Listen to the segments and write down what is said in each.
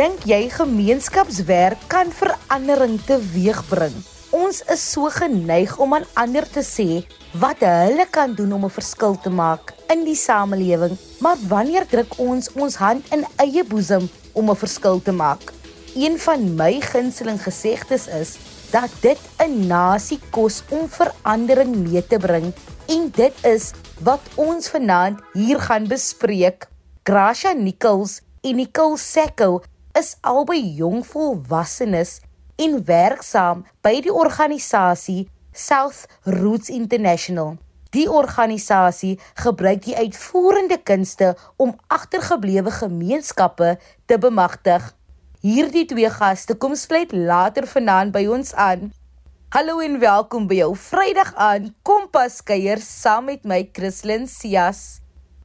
Dink jy gemeenskapswerk kan verandering teweegbring? Ons is so geneig om aan ander te sê wat hulle kan doen om 'n verskil te maak in die samelewing, maar wanneer druk ons ons hand in eie boesem om 'n verskil te maak? Een van my gunsteling gesegdes is dat dit 'n nasie kos om verandering mee te bring en dit is wat ons vanaand hier gaan bespreek. Gracia Nichols en Nicole Sacco is albei jong volwassenes en werksaam by die organisasie South Roots International. Die organisasie gebruik die uitvoerende kunste om agtergeblewe gemeenskappe te bemagtig. Hierdie twee gaste kom sluit later vanaand by ons aan. Hallo en welkom by jou Vrydag aan Kompas kuier saam met my Christlyn Cias.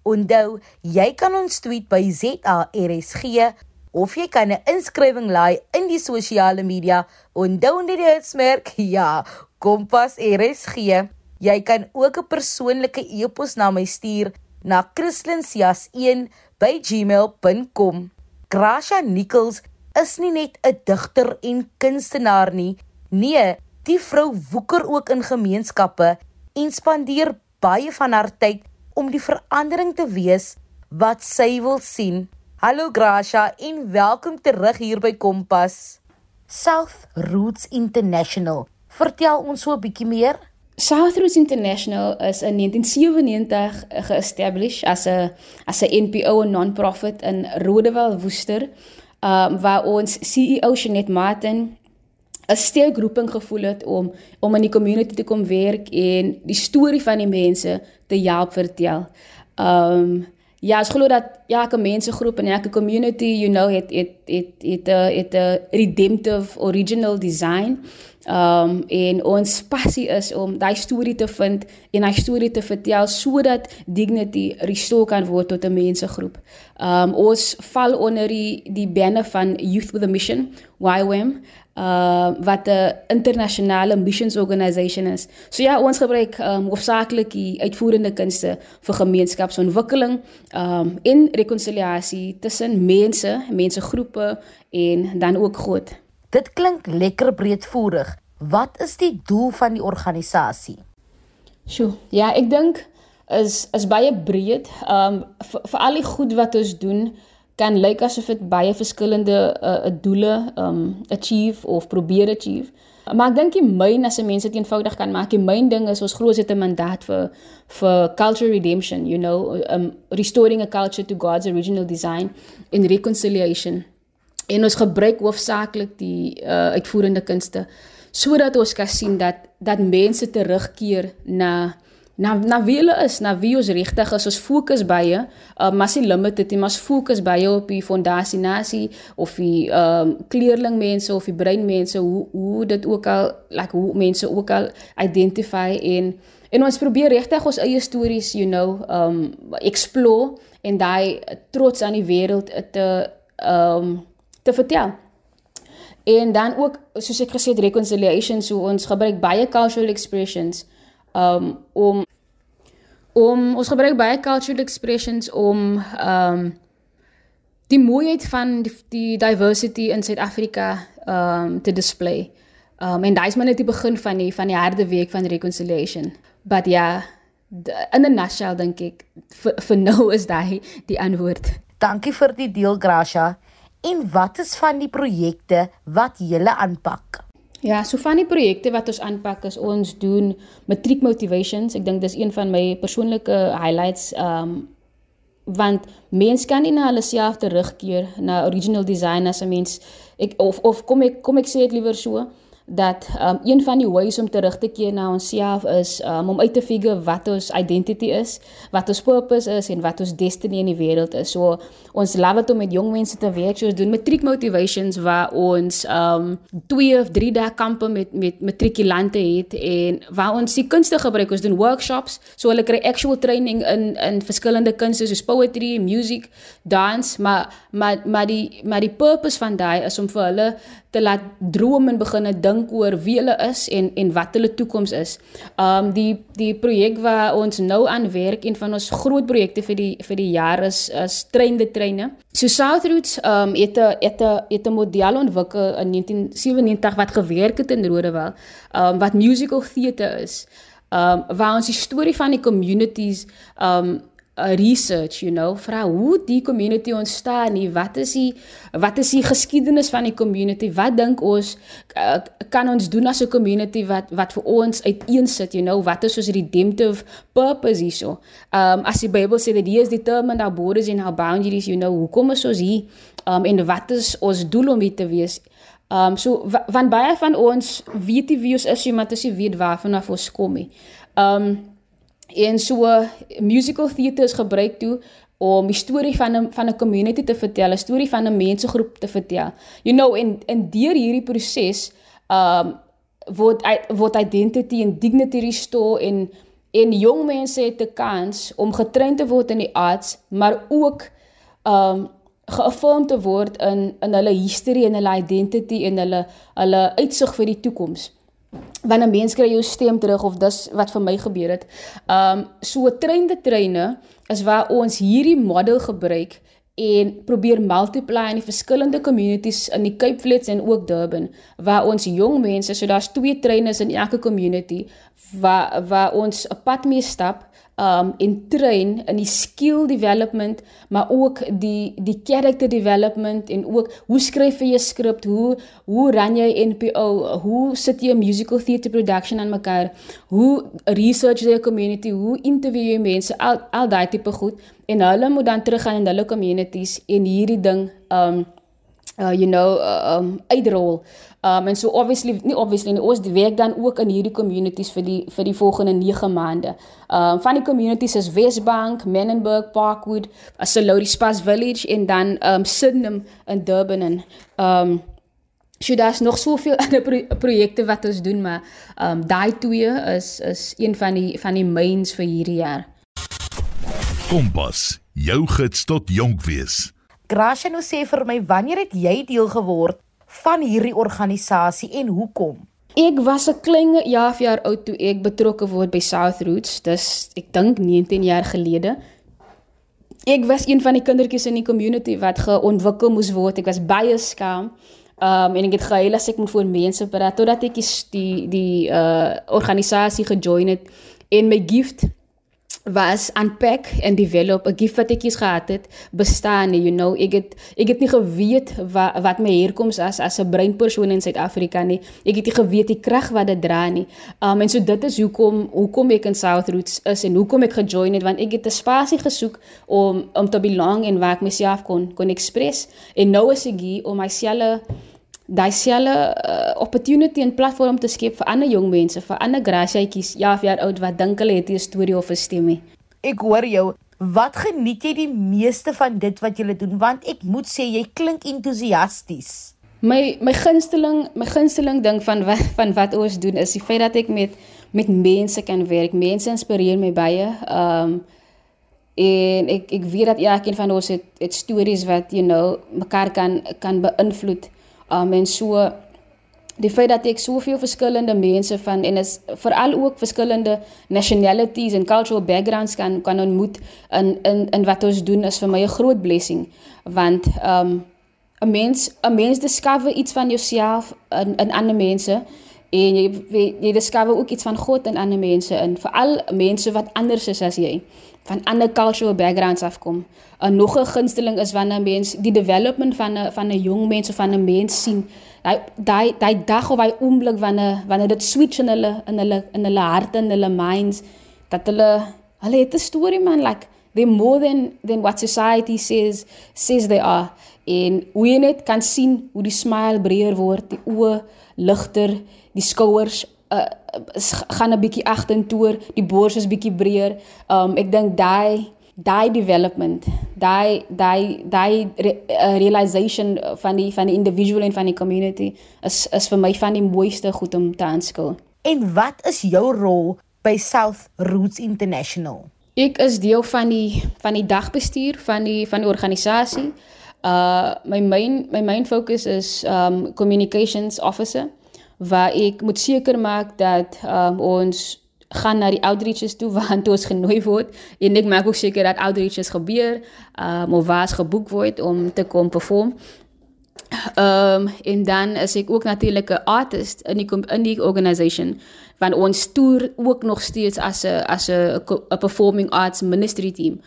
Onthou, jy kan ons tweet by ZARSG of jy kan 'n inskrywing laai in die sosiale media. Net die hitsmerk. Ja, Kompas RSG. Jy kan ook 'n persoonlike e-pos na my stuur na christlincias1@gmail.com. Gracia Nichols is nie net 'n digter en kunstenaar nie. Nee, die vrou woeker ook in gemeenskappe en spandeer baie van haar tyd om die verandering te wees wat sy wil sien. Hallo Gracia en welkom terug hier by Kompas. South Roots International Vertel ons so 'n bietjie meer. South Roots International is in 1997 ge-establish as 'n as 'n NPO en non-profit in Rodewal Woester, um waar ons CEO Shanet Martin 'n sterk groeping gevoel het om om in die community te kom werk en die storie van die mense te help vertel. Um ja, ek glo dat elke mensegroep en elke community, you know, het het het het 'n het 'n redemptive original design. Um en ons passie is om daai storie te vind en daai storie te vertel sodat dignity restore kan word tot 'n mensegroep. Um ons val onder die die banner van Youth with a Mission, YWAM uh wat 'n internasionale missions organisation is. So ja, ons gebruik um hoofsaaklik die uitvoerende kunste vir gemeenskapsontwikkeling um en rekonsiliasie tussen mense, mensegroepe en dan ook God. Dit klink lekker breedvoerig. Wat is die doel van die organisasie? Sjoe, ja, ek dink is is baie breed. Um vir, vir al die goed wat ons doen, kan lyk asof dit baie verskillende uh, doele um achieve of probeer achieve. Maar ek dink die myn as 'n mens dit eenvoudig kan maak, die myn ding is ons glo dit 'n mandaat vir vir culture redemption, you know, um restoring a culture to God's original design in reconciliation. En ons gebruik hoofsaaklik die uh, uitvoerende kunste sodat ons kan sien dat dat mense terugkeer na na na wie hulle is, na wie ons regtig is. Ons fokus baie, uh, maar se limited, ons fokus baie op die fondasie nasie of die ehm um, kleerling mense of die brein mense hoe hoe dit ook al like hoe mense ook al identify en en ons probeer regtig ons eie stories, you know, ehm um, explore en daai trots aan die wêreld te ehm um, te vertel. En dan ook soos ek gesê het reconciliation so ons gebruik baie cultural expressions um om om ons gebruik baie cultural expressions om um die mooiheid van die, die diversity in Suid-Afrika um te display. Um en daai is maar net die begin van die van die harde week van reconciliation. But ja, yeah, in 'n nutshell dink ek vir, vir nou is daai die antwoord. Dankie vir die deel Gracia. En wat is van die projekte wat jy aanpak? Ja, so van die projekte wat ons aanpak is ons doen matriek motivations. Ek dink dis een van my persoonlike highlights um want mens kan nie na hulle self terugkeer na original design as 'n mens ek of of kom ek kom ek sê dit liewer so dat um, een van die ways om terug te keer na onsself is um, om uit te figure wat ons identity is, wat ons purpose is en wat ons destiny in die wêreld is. So ons love dit om met jong mense te werk. So ons doen matriek motivations waar ons um 2 of 3 dae kampe met met matrikulante het en waar ons die kunste gebruik. Ons doen workshops, so hulle kry actual training in in verskillende kunste soos poetry, music, dance, maar maar maar die maar die purpose van daai is om vir hulle te laat droom en begin dink dink oor wie hulle is en en wat hulle toekoms is. Um die die projek waar ons nou aan werk en van ons groot projekte vir die vir die jaar is is treinde treine. So Southroutes um het 'n het 'n het 'n model ontwikkel in 1997 wat gewerk het in Rodewil. Um wat musical theatre is. Um waar ons die storie van die communities um research, you know, vra hoe die community ontstaan nie. Wat is die wat is die geskiedenis van die community? Wat dink ons kan ons doen as 'n community wat wat vir ons uiteensit, you know, wat is ons redemptive purpose hierso? Um as die Bybel sê dat is determined our borders and our boundaries, you know, hoekom is ons hier? Um en wat is ons doel om hier te wees? Um so van baie van ons weet die wie ons is, maar dit is nie weet waarvan ons kom nie. Um En so musical theater is gebruik toe om die storie van 'n van 'n community te vertel, 'n storie van 'n mensegroep te vertel. You know, in in deur hierdie proses um word word identity en dignity restore en en jong mense het 'n kans om getraind te word in die arts, maar ook um geaffirm te word in in hulle history en hulle identity en hulle hulle uitsig vir die toekoms wanneer mense kry jou stem terug of dis wat vir my gebeur het. Um so treinde treine is waar ons hierdie model gebruik en probeer multiply in die verskillende communities in die Cape Flats en ook Durban waar ons jong mense so daar's twee treine in elke community waar waar ons 'n pad mee stap um in train in die skill development maar ook die die character development en ook hoe skryf jy 'n skrip hoe hoe ran jy NPO hoe sit jy 'n musical theatre production aan mekaar hoe research jy 'n community hoe interview jy mense al al daai tipe goed. En hulle moet dan teruggaan in hulle communities en hierdie ding um uh you know uh, um uitrol Um en so obviously nie obviously nie ons werk dan ook in hierdie communities vir die vir die volgende 9 maande. Um van die communities is Westbank, Menenberg, Parkwood, Salodi Spas Village en dan um Sydenham in Durban en um so daar's nog soveel ander pro projekte wat ons doen maar um daai twee is is een van die van die mains vir hierdie jaar. Kompas, jou gids tot jonk wees. Gracia nou sê vir my wanneer het jy deel geword van hierdie organisasie en hoekom? Ek was 'n klein of jaar oud toe ek betrokke word by South Roots. Dis ek dink 19 jaar gelede. Ek was een van die kindertjies in die community wat geontwikkel moes word. Ek was baie skaam. Um en ek het gehuil as ek moet voor mense praat totdat ek die die uh organisasie gejoin het en my gift was unpack en develop 'n gift wat ek eens gehad het bestaan you know. Ek het ek het nie geweet wat wat my herkoms as as 'n breinpersoon in Suid-Afrika nie. Ek het nie geweet die krag wat dit dra nie. Um en so dit is hoekom hoekom ek in South Roots is en hoekom ek gejoin het want ek het 'n spasie gesoek om om te belong en waar ek myself kon kon express. En nou is ek hier om myself daai selfe uh, opportunity en platform te skep vir ander jong mense, vir ander grasietjies, ja, vir jaar oud wat dink hulle het 'n storie of 'n stemmie. Ek hoor jou. Wat geniet jy die meeste van dit wat jy doen? Want ek moet sê jy klink entoesiasties. My my gunsteling, my gunsteling ding van wat van wat ons doen is die feit dat ek met met mense kan werk. Mense inspireer my baie. Um en ek ek weet dat elkeen van ons het het stories wat you know mekaar kan kan beïnvloed. Um en so die feit dat ek soveel verskillende mense van en is veral ook verskillende nationalities en cultural backgrounds kan kan ontmoet in in in wat ons doen is vir my 'n groot blessing. Want um 'n mens 'n mens discover iets van jouself in in ander mense en jy jy discover ook iets van God in ander mense in veral mense wat anders is as jy van ander cultural backgrounds afkom. 'n Nog 'n gunsteling is wanneer mens die development van 'n van 'n jong mens of van 'n mens sien. Daai daai daai dag of daai oomblik wanneer wanneer dit switch in hulle in hulle in hulle harte en hulle minds dat hulle hulle het 'n storie man like they more than than what society says says they are. En hoe jy net kan sien hoe die smile breër word, die oë ligter, die skouers uh, gaan 'n bietjie agtertoe, die bors is bietjie breër. Um ek dink daai daai development, daai daai daai re, uh, realization van die van die individual en van die community is is vir my van die mooiste goed om te aanskou. En wat is jou rol by South Roots International? Ek is deel van die van die dagbestuur van die van die organisasie. Uh my main my main focus is um communications officer. Waar ek moet seker maak dat um, ons gaan na die outreaches toe waar ons genooi word en ek maak ook seker dat outreaches gebeur um, of waar geboek word om te kom perform. Ehm um, en dan is ek ook natuurlik 'n artist in die in die organisation want ons toer ook nog steeds as 'n as 'n 'n performing arts ministry team.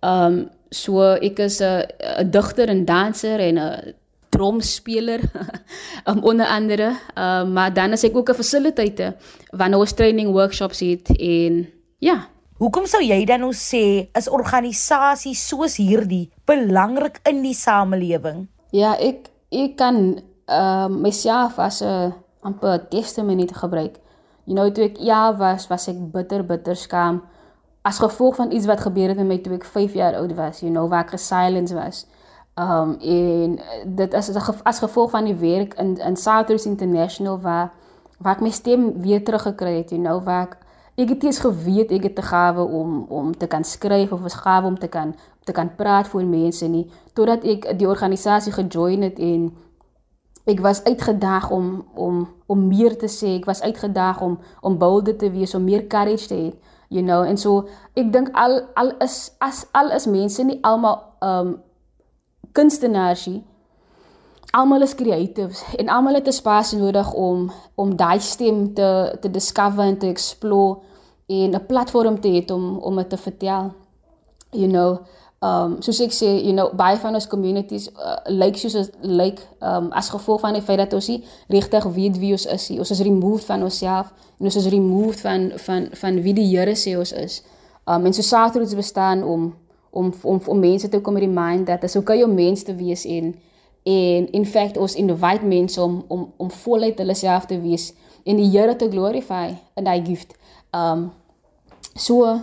Ehm um, so ek is 'n 'n digter en danser en 'n tromspeler um, onder andere. Um, maar dan is ek ook 'n facilitator wanneer ons training workshops het en ja. Hoekom sou jy dan nou sê is organisasies soos hierdie belangrik in die samelewing? Ja, ek ek kan uh myself as 'n amper testament gebruik. You know, toe ek ja was, was ek bitter bitter skaam as gevolg van iets wat gebeur het met my toe ek 5 jaar oud was, you know, waar ek silence was. Um en dit is as gevolg van die werk in in Southers International waar waar ek my stem weer teruggekry het, you know, waar ek ek het eens geweet ek het te gawe om om te kan skryf of was gawe om te kan te kan praat voor mense nie totdat ek die organisasie gejoin het en ek was uitgedaag om om om meer te sê ek was uitgedaag om om bolder te wees om meer courage te hê you know en so ek dink al al is as al is mense nie almal um kunstenaars nie almal is creatives en almal het 'n spasie nodig om om daai stem te te discover en te explore en 'n platform te hê om om dit te vertel. You know, um soos ek sê, you know, baie van ons communities uh, lyk soos as lyk um as gevolg van die feit dat ons nie regtig weet wie ons is nie. Ons is removed van onsself en ons is removed van van van wie die Here sê ons is. Um en so Saterdags bestaan om om om om mense te kom remind dat dit is okay om mens te wees en en in fact ons invite mense om om om voluit hulle self te wees en die Here te glorify in daai gift. Um so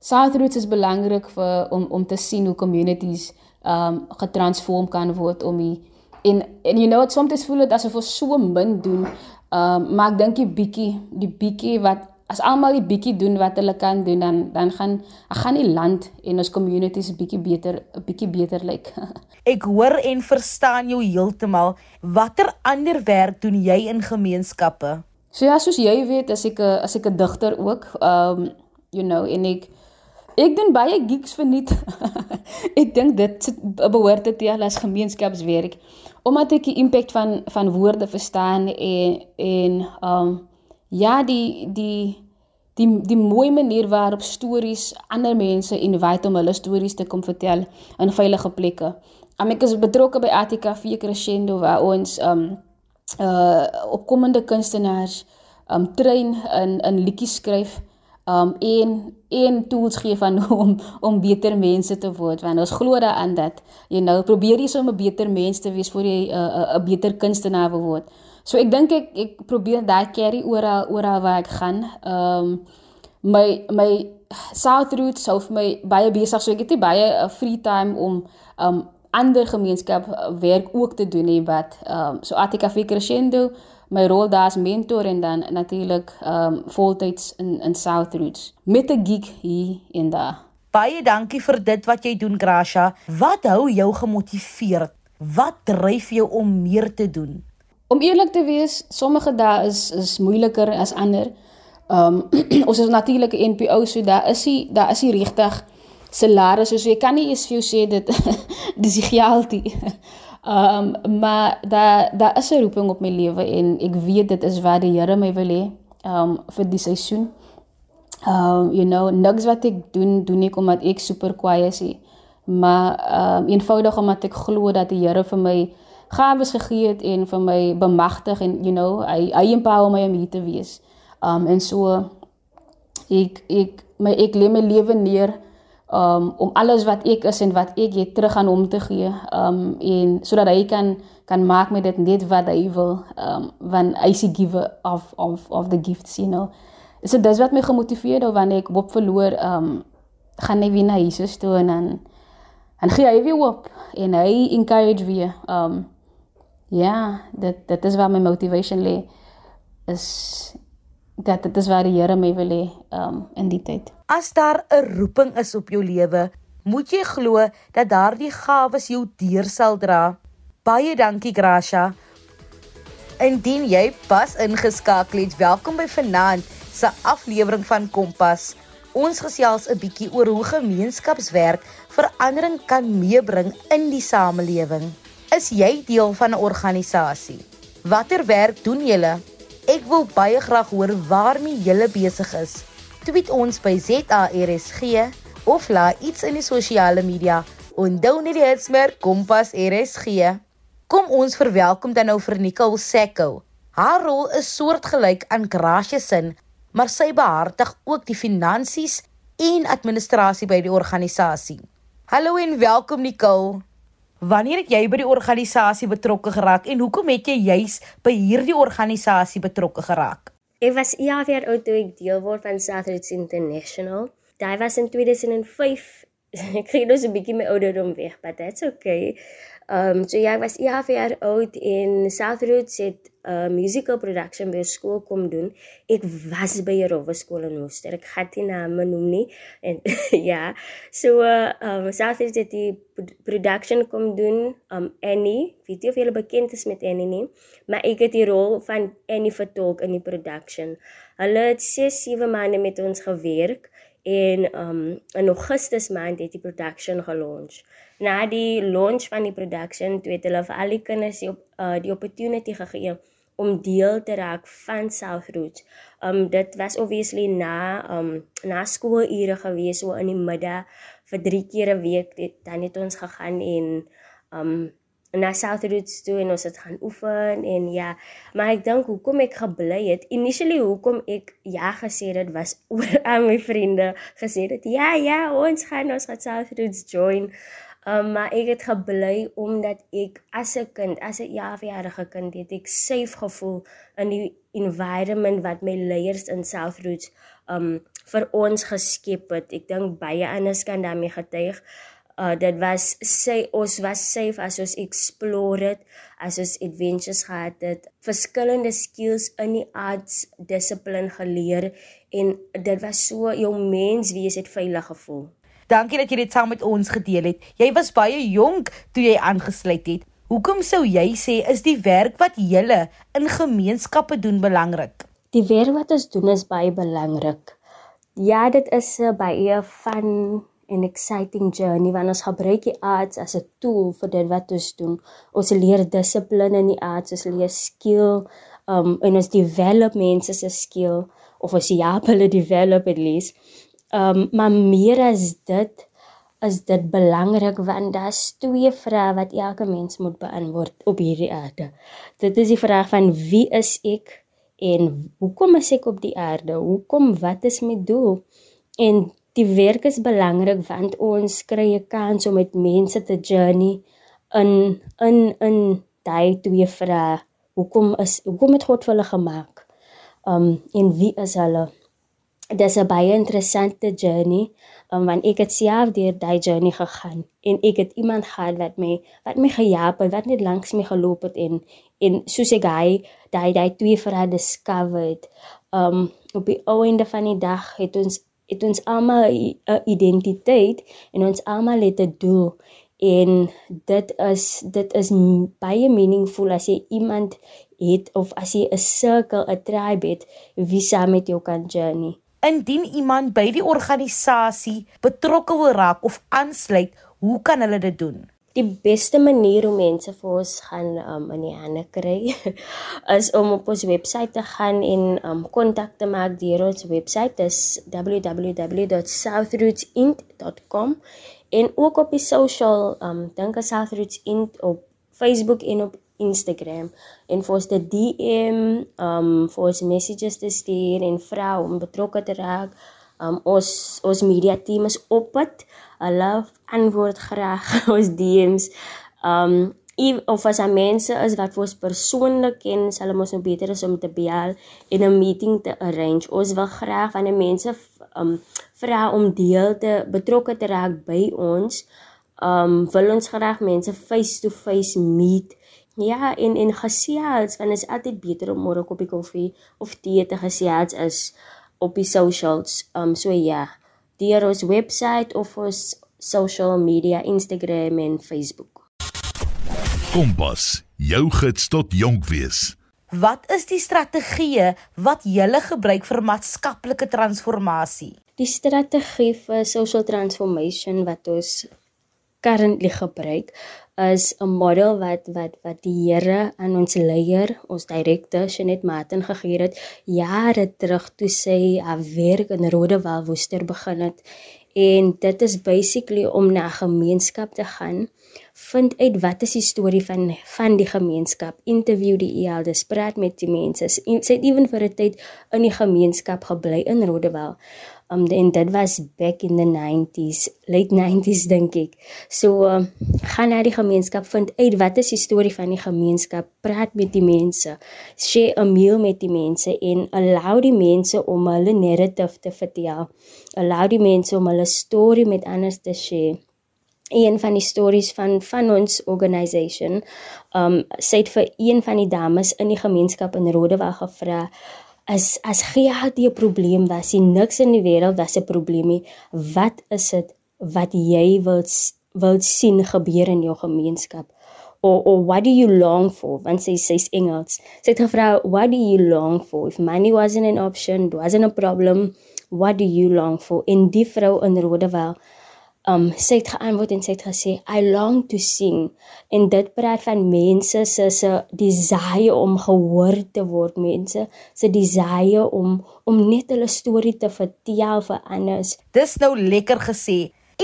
South is belangrik vir om om te sien hoe communities um getransform kan word om die en en you know soms voel dit asof ons so min doen. Um maar ek dink die bietjie die bietjie wat as almal die bietjie doen wat hulle kan doen dan dan gaan ek gaan die land en ons communities bietjie beter 'n bietjie beter lyk. Like. ek hoor en verstaan jou heeltemal. Watter ander werk doen jy in gemeenskappe? So ja, soos jy weet, as ek 'n as ek 'n digter ook, um you know, en ek ek doen baie gigs verniet. ek dink dit behoort te tel as gemeenskapswerk omdat ek die impak van van woorde verstaan en en um ja, die die die die mooi manier waarop stories ander mense invite om hulle stories te kom vertel in veilige plekke. Um, ek is betrokke by ATKV Crescendo waar ons um uh opkomende kunstenaars um train in in liedjies skryf um en en tools gee van om om beter mense te word want ons glo daaraan dat jy nou probeer jy om 'n beter mens te wees voor jy 'n uh, 'n beter kunstenaar wil word. So ek dink ek ek probeer daai carry oral oral waar ek gaan. Ehm um, my my South Roots sou vir my baie besig so ek het baie uh, free time om um ander gemeenskap uh, werk ook te doen nie wat ehm um, so ATKV Crescendo my rol daar as mentor en dan natuurlik ehm um, voltyds in in South Roots met 'n gig hier en daar. Baie dankie vir dit wat jy doen Gracia. Wat hou jou gemotiveerd? Wat dryf jou om meer te doen? Om eerlik te wees, sommige dae is is moeiliker as ander. Ehm um, ons is natuurlik 'n NPO, so daar is hy, daar is hy regtig salarisse. So jy kan nie eens vir jou sê dit dis die geld nie. Ehm um, maar daar daar is 'n roeping op my lewe en ek weet dit is wat die Here my wil hê ehm um, vir die seisoen. Ehm um, you know, niks wat ek doen, doen ek omdat ek super kwaai is nie. Maar ehm um, eenvoudig omdat ek glo dat die Here vir my gawes gegee het en vir my bemagtig en you know hy hy empower my om hier te wees. Um en so ek ek my ek lê my lewe neer um om alles wat ek is en wat ek het terug aan hom te gee. Um en sodat hy kan kan maak met dit net wat hy wil. Um want hy is die giver of of of the gifts, you know. So dis wat my gemotiveer het wanneer ek op verloor um gaan ek weer na Jesus toe en dan en gee hy weer op en hy encourage weer um Ja, dit dit is waar my motivation lê is dat dit is waar die Here my wil hê um in die tyd. As daar 'n roeping is op jou lewe, moet jy glo dat daardie gawes jou deur sal dra. Baie dankie Gracia. Indien jy pas ingeskakel het, welkom by Vanaand se aflewering van Kompas. Ons gesels 'n bietjie oor hoe gemeenskapswerk verandering kan meebring in die samelewing. Is jy deel van 'n organisasie? Watter werk doen julle? Ek wil baie graag hoor waarmee julle besig is. Tweet ons by ZARSG of laai iets in die sosiale media. Onthou net die hitsmerk Kompas RSG. Kom ons verwelkom dan nou vir Nicole Sacco. Haar rol is soortgelyk aan Gracia se, maar sy behartig ook die finansies en administrasie by die organisasie. Hallo en welkom Nicole. Wanneer het jy by die organisasie betrokke geraak en hoekom het jy juis by hierdie organisasie betrokke geraak? Ek was ja weer oud toe ek deel word van Southridge International. Daai was in 2005. ek kry dus 'n bietjie my ouderdom weg, but that's okay. Um so ja, ek was 11 jaar oud en Southridge het 'n uh, musical production by skool kom doen. Ek was by 'n rowe skool in Worcester. Ek gaan dit name noem nie. En ja, so uh, um Southridge het die production kom doen. Um Annie, weet jy of jy bekend is met Annie nie? Maar ek het die rol van Annie vertolk in die production. Hulle het 6, 7 maande met ons gewerk en um in Augustus maand het die production gelunch na die launch van die production het hulle vir al die kinders die, op, uh, die opportunity gegee om deel te raak van South Roots. Um dit was obviously na um na skoolure gewees so in die middag vir 3 keer 'n week het, dan het ons gegaan en um na South Roots toe en ons het gaan oefen en ja, maar ek dink hoekom ek gebly het, initially hoekom ek ja gesê het was oor aan my vriende gesê het ja ja, ons gaan ons gaan South Roots join. Um, maar ek het gebly omdat ek as 'n kind, as 'n jaarjarige kind, het ek safe gevoel in die environment wat my leiers in South Roots um vir ons geskep het. Ek dink baie anders kan daarmee getuig. Uh dit was sê ons was safe as ons explore het, as ons adventures gehad het, verskillende skills in die arts dissipline geleer en dit was so jou mens wees het veilig gevoel. Dankie dat jy dit saam met ons gedeel het. Jy was baie jonk toe jy aangesluit het. Hoekom sou jy sê is die werk wat julle in gemeenskappe doen belangrik? Die werk wat ons doen is baie belangrik. Ja, dit is 'n baie van 'n exciting journey wanneer ons gebruik die arts as 'n tool vir dit wat ons doen. Ons leer dissipline in die arts, ons leer skill, um en ons develop mense se skill of ons help hulle develop at least. Um, maar meer as dit is dit belangrik want daar's twee vrae wat elke mens moet beantwoord op hierdie aarde. Dit is die vraag van wie is ek en hoekom is ek op die aarde? Hoekom wat is my doel? En die werk is belangrik want ons kry 'n kans om met mense te journey in in in daai twee vrae. Hoekom is hoekom het God hulle gemaak? Um en wie is hulle? Dis 'n baie interessante journey um, want ek het self deur daai journey gegaan en ek het iemand gehad wat my wat my gehelp het wat net langs my geloop het en en soos ek hy daai daai twee vir haar discovered um op die einde van die dag het ons het ons almal 'n identiteit en ons almal het 'n doel en dit is dit is baie meaningful as jy iemand het of as jy 'n circle 'n tribe het wie saam met jou kan journey Indien iemand by die organisasie betrokke wil raak of aansluit, hoe kan hulle dit doen? Die beste manier om mense vir ons gaan um, in die hande kry is om op ons webwerf te gaan en um kontak te maak deur ons webwerf dis www.southrootsin.com en ook op die social um dink as Southrootsin op Facebook en op Instagram en vir ons te DM, um vir ons messages te stuur en vra om betrokke te raak. Um ons ons media team is op dit. Hulle antwoord graag ons DMs. Um of as daar mense is wat ons persoonlik ken, sal ons nou beter is om te bel en 'n meeting te arrange. Ons wil graag die mense um vra om deel te betrokke te raak by ons. Um wil ons graag mense face to face meet Ja, en en gesels, want is altyd beter om môre 'n koppie koffie of tee te gesels is op die socials. Um so ja, deur ons webwerf of ons social media, Instagram en Facebook. Kompas, jou gids tot jonk wees. Wat is die strategieë wat julle gebruik vir maatskaplike transformasie? Die strategie vir social transformation wat ons currently gebruik is 'n model wat wat wat die Here aan ons leier, ons direkteur Shanet Martin gegee het jare terug toe sy haar werk in Rodewal Woester begin het. En dit is basically om na 'n gemeenskap te gaan, vind uit wat is die storie van van die gemeenskap, interview die elders, praat met die mense. Sy het ewen vir 'n tyd in die gemeenskap gebly in Rodewal um en dit was back in the 90s late 90s dink ek. So uh, gaan na die gemeenskap vind uit wat is die storie van die gemeenskap praat met die mense share 'n meal met die mense en allow die mense om hulle narrative te vertel. Allow die mense om hulle storie met anders te share. Een van die stories van van ons organisation um sê dit vir een van die dames in die gemeenskap in Rodewag gevra as as geld 'n probleem was, sien niks in die wêreld was 'n probleem nie. Wat is dit wat jy wil wil sien gebeur in jou gemeenskap? Or or what do you long for? Want sy sê's Engels. Sy het gevra, "What do you long for? If money wasn't an option, wasn't a problem, what do you long for?" En die vrou in Rodewel um sy het geantwoord en sy het gesê I long to sing en dit praat van mense se se desire om gehoor te word mense se desire om om net hulle storie te vertel vir anders dis nou lekker gesê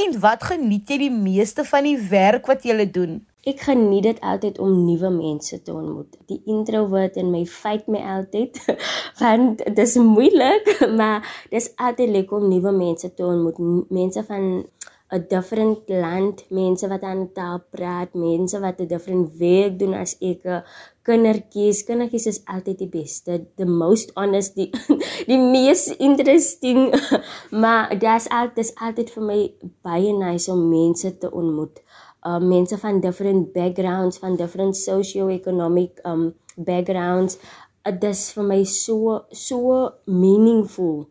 en wat geniet jy die meeste van die werk wat jy doen Ek geniet dit altyd om nuwe mense te ontmoet. Die introvert in my fight my altyd want dit is moeilik, maar dis altyd lekker om nuwe mense te ontmoet. Mense van 'n different land, mense wat aan taal praat, mense wat 'n different werk doen as ek. Kindertjies, kindertjies is altyd die beste, the most honest, die die mees interesting. maar dis altyd altyd vir my baie nice om mense te ontmoet. Uh mense van different backgrounds, van different socio-economic um backgrounds. Uh, dit is vir my so so meaningful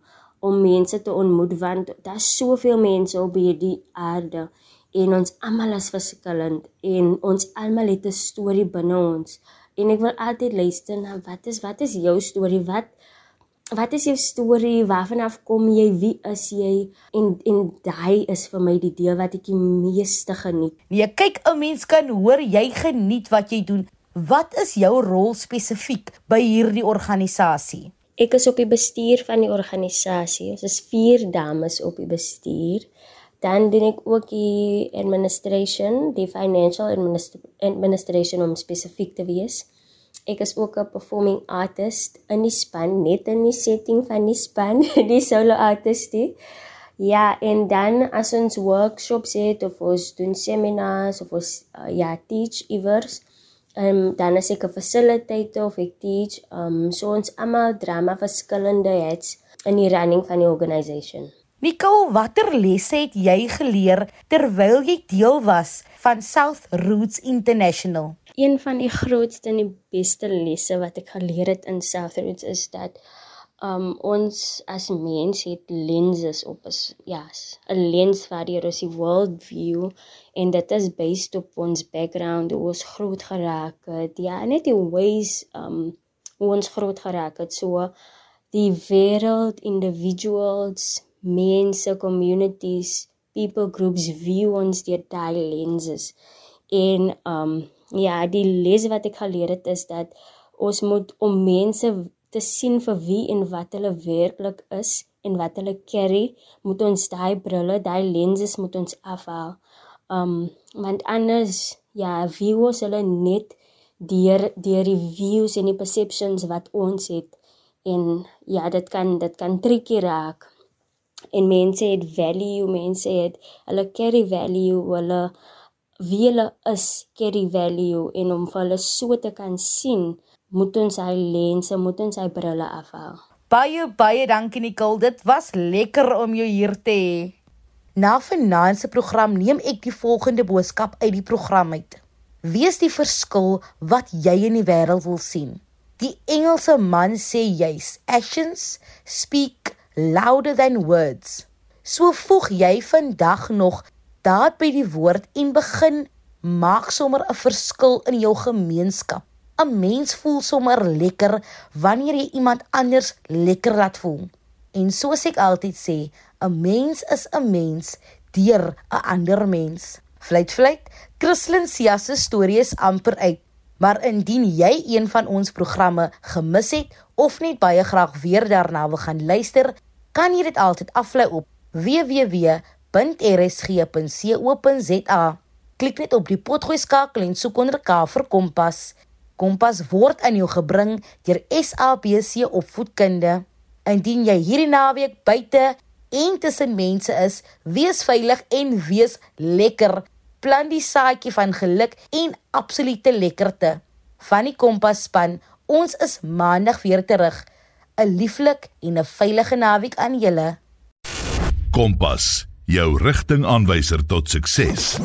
om mense te ontmoet want daar's soveel mense op hierdie aarde en ons almal is verskillend en ons almal het 'n storie binne ons. En ek wil altyd luister na wat is wat is jou storie? Wat wat is jou storie? Waarvan af kom jy? Wie is jy? En en daai is vir my die deel wat ek die meeste geniet. Nee kyk 'n mens kan hoor jy geniet wat jy doen. Wat is jou rol spesifiek by hierdie organisasie Ek is op die bestuur van die organisasie. Ons is 4 dames op die bestuur. Dan doen ek ook die administration, die financial administration om spesifiek te wees. Ek is ook 'n performing artist in die span, net in die setting van die span, die solo artist. Ja, en dan as ons workshops het of ons doen seminars of ons uh, ja, teach iewers, Ehm um, dan as ek 'n facilitator of ek teach, ehm um, so ons almal drama verskillende hets in die running van die organisation. Nicole, watter lesse het jy geleer terwyl jy deel was van South Roots International? Een van die grootste en die beste lesse wat ek geleer het in South Roots is dat um ons as mens het lenses op is ja, 'n lens wat deur ons die world view en dit is based op ons background, hoe ons groot geraak het. Ja, net die ways um hoe ons groot geraak het. So die wêreld, individuals, mense, communities, people groups view ons deur daai lenses. En um ja, die les wat ek geleer het is dat ons moet om mense te sien vir wie en wat hulle werklik is en wat hulle carry, moet ons daai brille, daai lenses moet ons afhaal. Um want anders ja, views hulle net deur deur die views en die perceptions wat ons het en ja, dit kan dit kan tricky raak. En mense het value, mense het hulle carry value, hulle wie hulle is carry value en om vir hulle so te kan sien moet ons hy lense, moet ons hy brille afhaal. Baie baie dankie Nicole, dit was lekker om jou hier te hê. Na finansie program neem ek die volgende boodskap uit die program uit. Wees die verskil wat jy in die wêreld wil sien. Die Engelse man sê juis actions speak louder than words. So voeg jy vandag nog daad by die woord en begin maak sommer 'n verskil in jou gemeenskap. 'n mens voel sommer lekker wanneer jy iemand anders lekker laat voel. En soos ek altyd sê, 'n mens is 'n mens deur 'n ander mens. Fluit fluit, Christlyn Sia se storie is amper uit. Maar indien jy een van ons programme gemis het of net baie graag weer daarna wil gaan luister, kan jy dit altyd aflaai op www.rsg.co.za. Klik net op die potgooi skakel en soek onder K vir Kompas. Kompas word aan jou gebring deur SABC Opvoedkunde. Indien jy hierdie naweek buite en tussen mense is, wees veilig en wees lekker plant die saadjie van geluk en absolute lekkerte. Van die Kompas span, ons is maandag weer terug. 'n Lieflik en 'n veilige naweek aan julle. Kompas, jou rigtingaanwyser tot sukses.